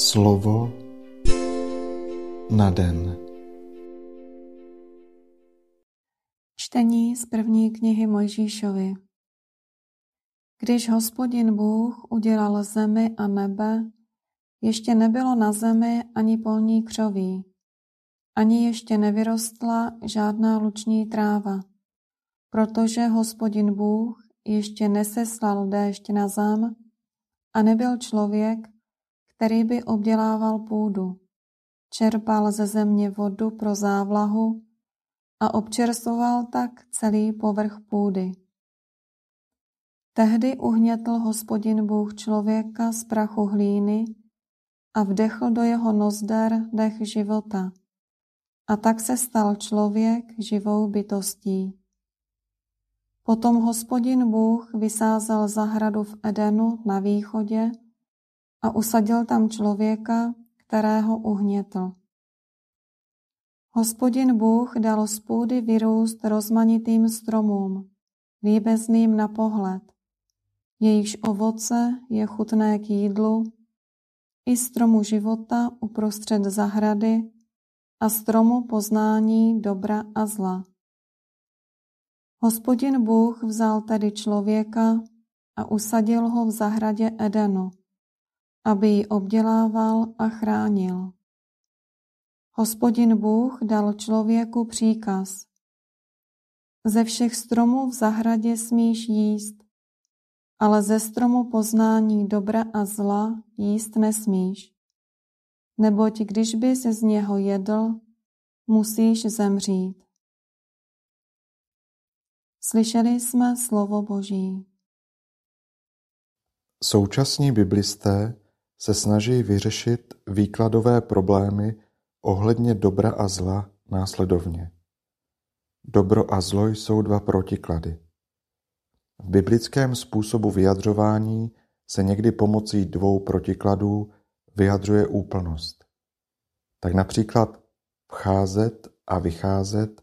Slovo na den. Čtení z první knihy Mojžíšovi. Když hospodin Bůh udělal zemi a nebe, ještě nebylo na zemi ani polní křoví, ani ještě nevyrostla žádná luční tráva, protože hospodin Bůh ještě neseslal déšť na zem a nebyl člověk, který by obdělával půdu. Čerpal ze země vodu pro závlahu a občerstoval tak celý povrch půdy. Tehdy uhnětl hospodin Bůh člověka z prachu hlíny a vdechl do jeho nozder dech života. A tak se stal člověk živou bytostí. Potom hospodin Bůh vysázel zahradu v Edenu na východě a usadil tam člověka, kterého uhnětl. Hospodin Bůh dal z půdy vyrůst rozmanitým stromům, líbezným na pohled. Jejichž ovoce je chutné k jídlu, i stromu života uprostřed zahrady a stromu poznání dobra a zla. Hospodin Bůh vzal tedy člověka a usadil ho v zahradě Edenu, aby ji obdělával a chránil. Hospodin Bůh dal člověku příkaz. Ze všech stromů v zahradě smíš jíst, ale ze stromu poznání dobra a zla jíst nesmíš. Neboť když by se z něho jedl, musíš zemřít. Slyšeli jsme slovo Boží. Současní biblisté se snaží vyřešit výkladové problémy ohledně dobra a zla následovně. Dobro a zlo jsou dva protiklady. V biblickém způsobu vyjadřování se někdy pomocí dvou protikladů vyjadřuje úplnost. Tak například vcházet a vycházet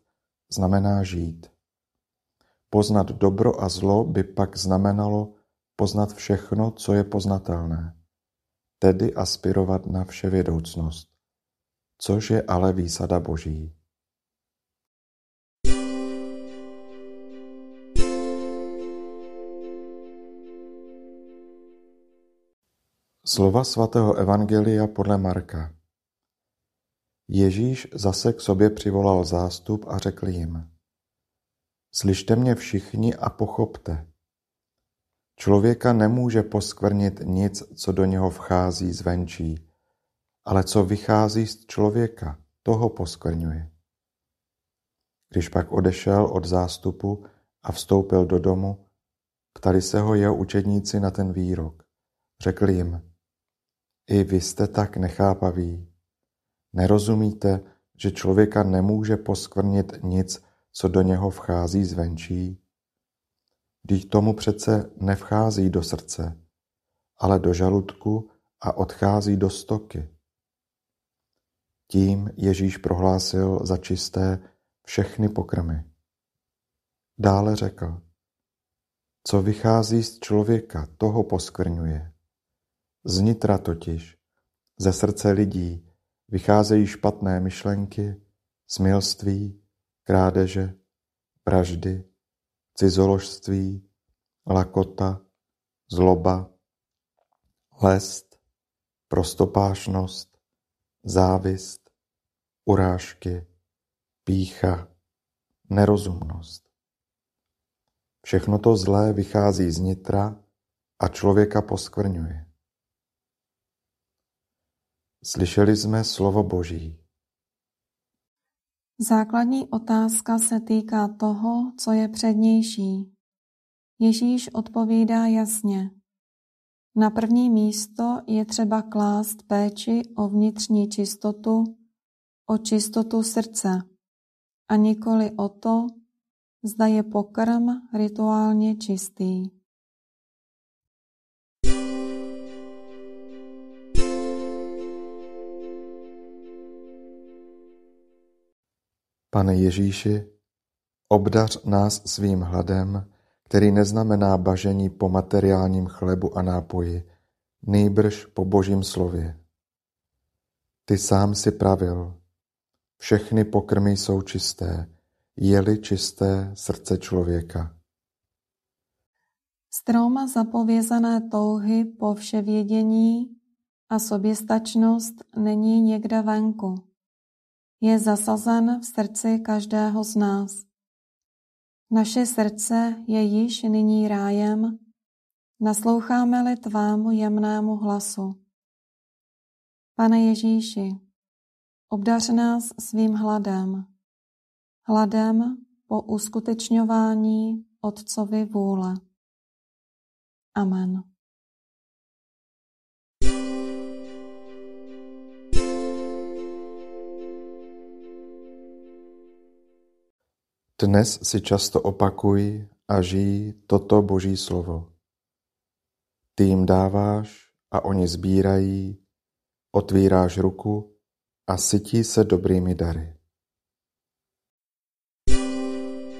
znamená žít. Poznat dobro a zlo by pak znamenalo poznat všechno, co je poznatelné tedy aspirovat na vševědoucnost, což je ale výsada Boží. Slova svatého Evangelia podle Marka Ježíš zase k sobě přivolal zástup a řekl jim Slyšte mě všichni a pochopte. Člověka nemůže poskvrnit nic, co do něho vchází zvenčí, ale co vychází z člověka, toho poskvrňuje. Když pak odešel od zástupu a vstoupil do domu, ptali se ho jeho učedníci na ten výrok. Řekl jim, i vy jste tak nechápaví. Nerozumíte, že člověka nemůže poskvrnit nic, co do něho vchází zvenčí? Vždyť tomu přece nevchází do srdce, ale do žaludku a odchází do stoky. Tím Ježíš prohlásil za čisté všechny pokrmy. Dále řekl, co vychází z člověka, toho poskvrňuje. Znitra totiž, ze srdce lidí, vycházejí špatné myšlenky, smilství, krádeže, vraždy, cizoložství, lakota, zloba, lest, prostopášnost, závist, urážky, pícha, nerozumnost. Všechno to zlé vychází z nitra a člověka poskvrňuje. Slyšeli jsme slovo Boží. Základní otázka se týká toho, co je přednější. Ježíš odpovídá jasně. Na první místo je třeba klást péči o vnitřní čistotu, o čistotu srdce a nikoli o to, zda je pokrm rituálně čistý. Pane Ježíši, obdař nás svým hladem, který neznamená bažení po materiálním chlebu a nápoji, nýbrž po božím slově. Ty sám si pravil, všechny pokrmy jsou čisté, je-li čisté srdce člověka. Strom zapovězené touhy po vševědění a soběstačnost není někde venku. Je zasazen v srdci každého z nás. Naše srdce je již nyní rájem, nasloucháme-li tvému jemnému hlasu. Pane Ježíši, obdař nás svým hladem, hladem po uskutečňování Otcovy vůle. Amen. Dnes si často opakuj a žij toto Boží slovo. Ty jim dáváš a oni sbírají, otvíráš ruku a sytí se dobrými dary.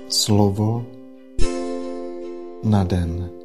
Slovo na den.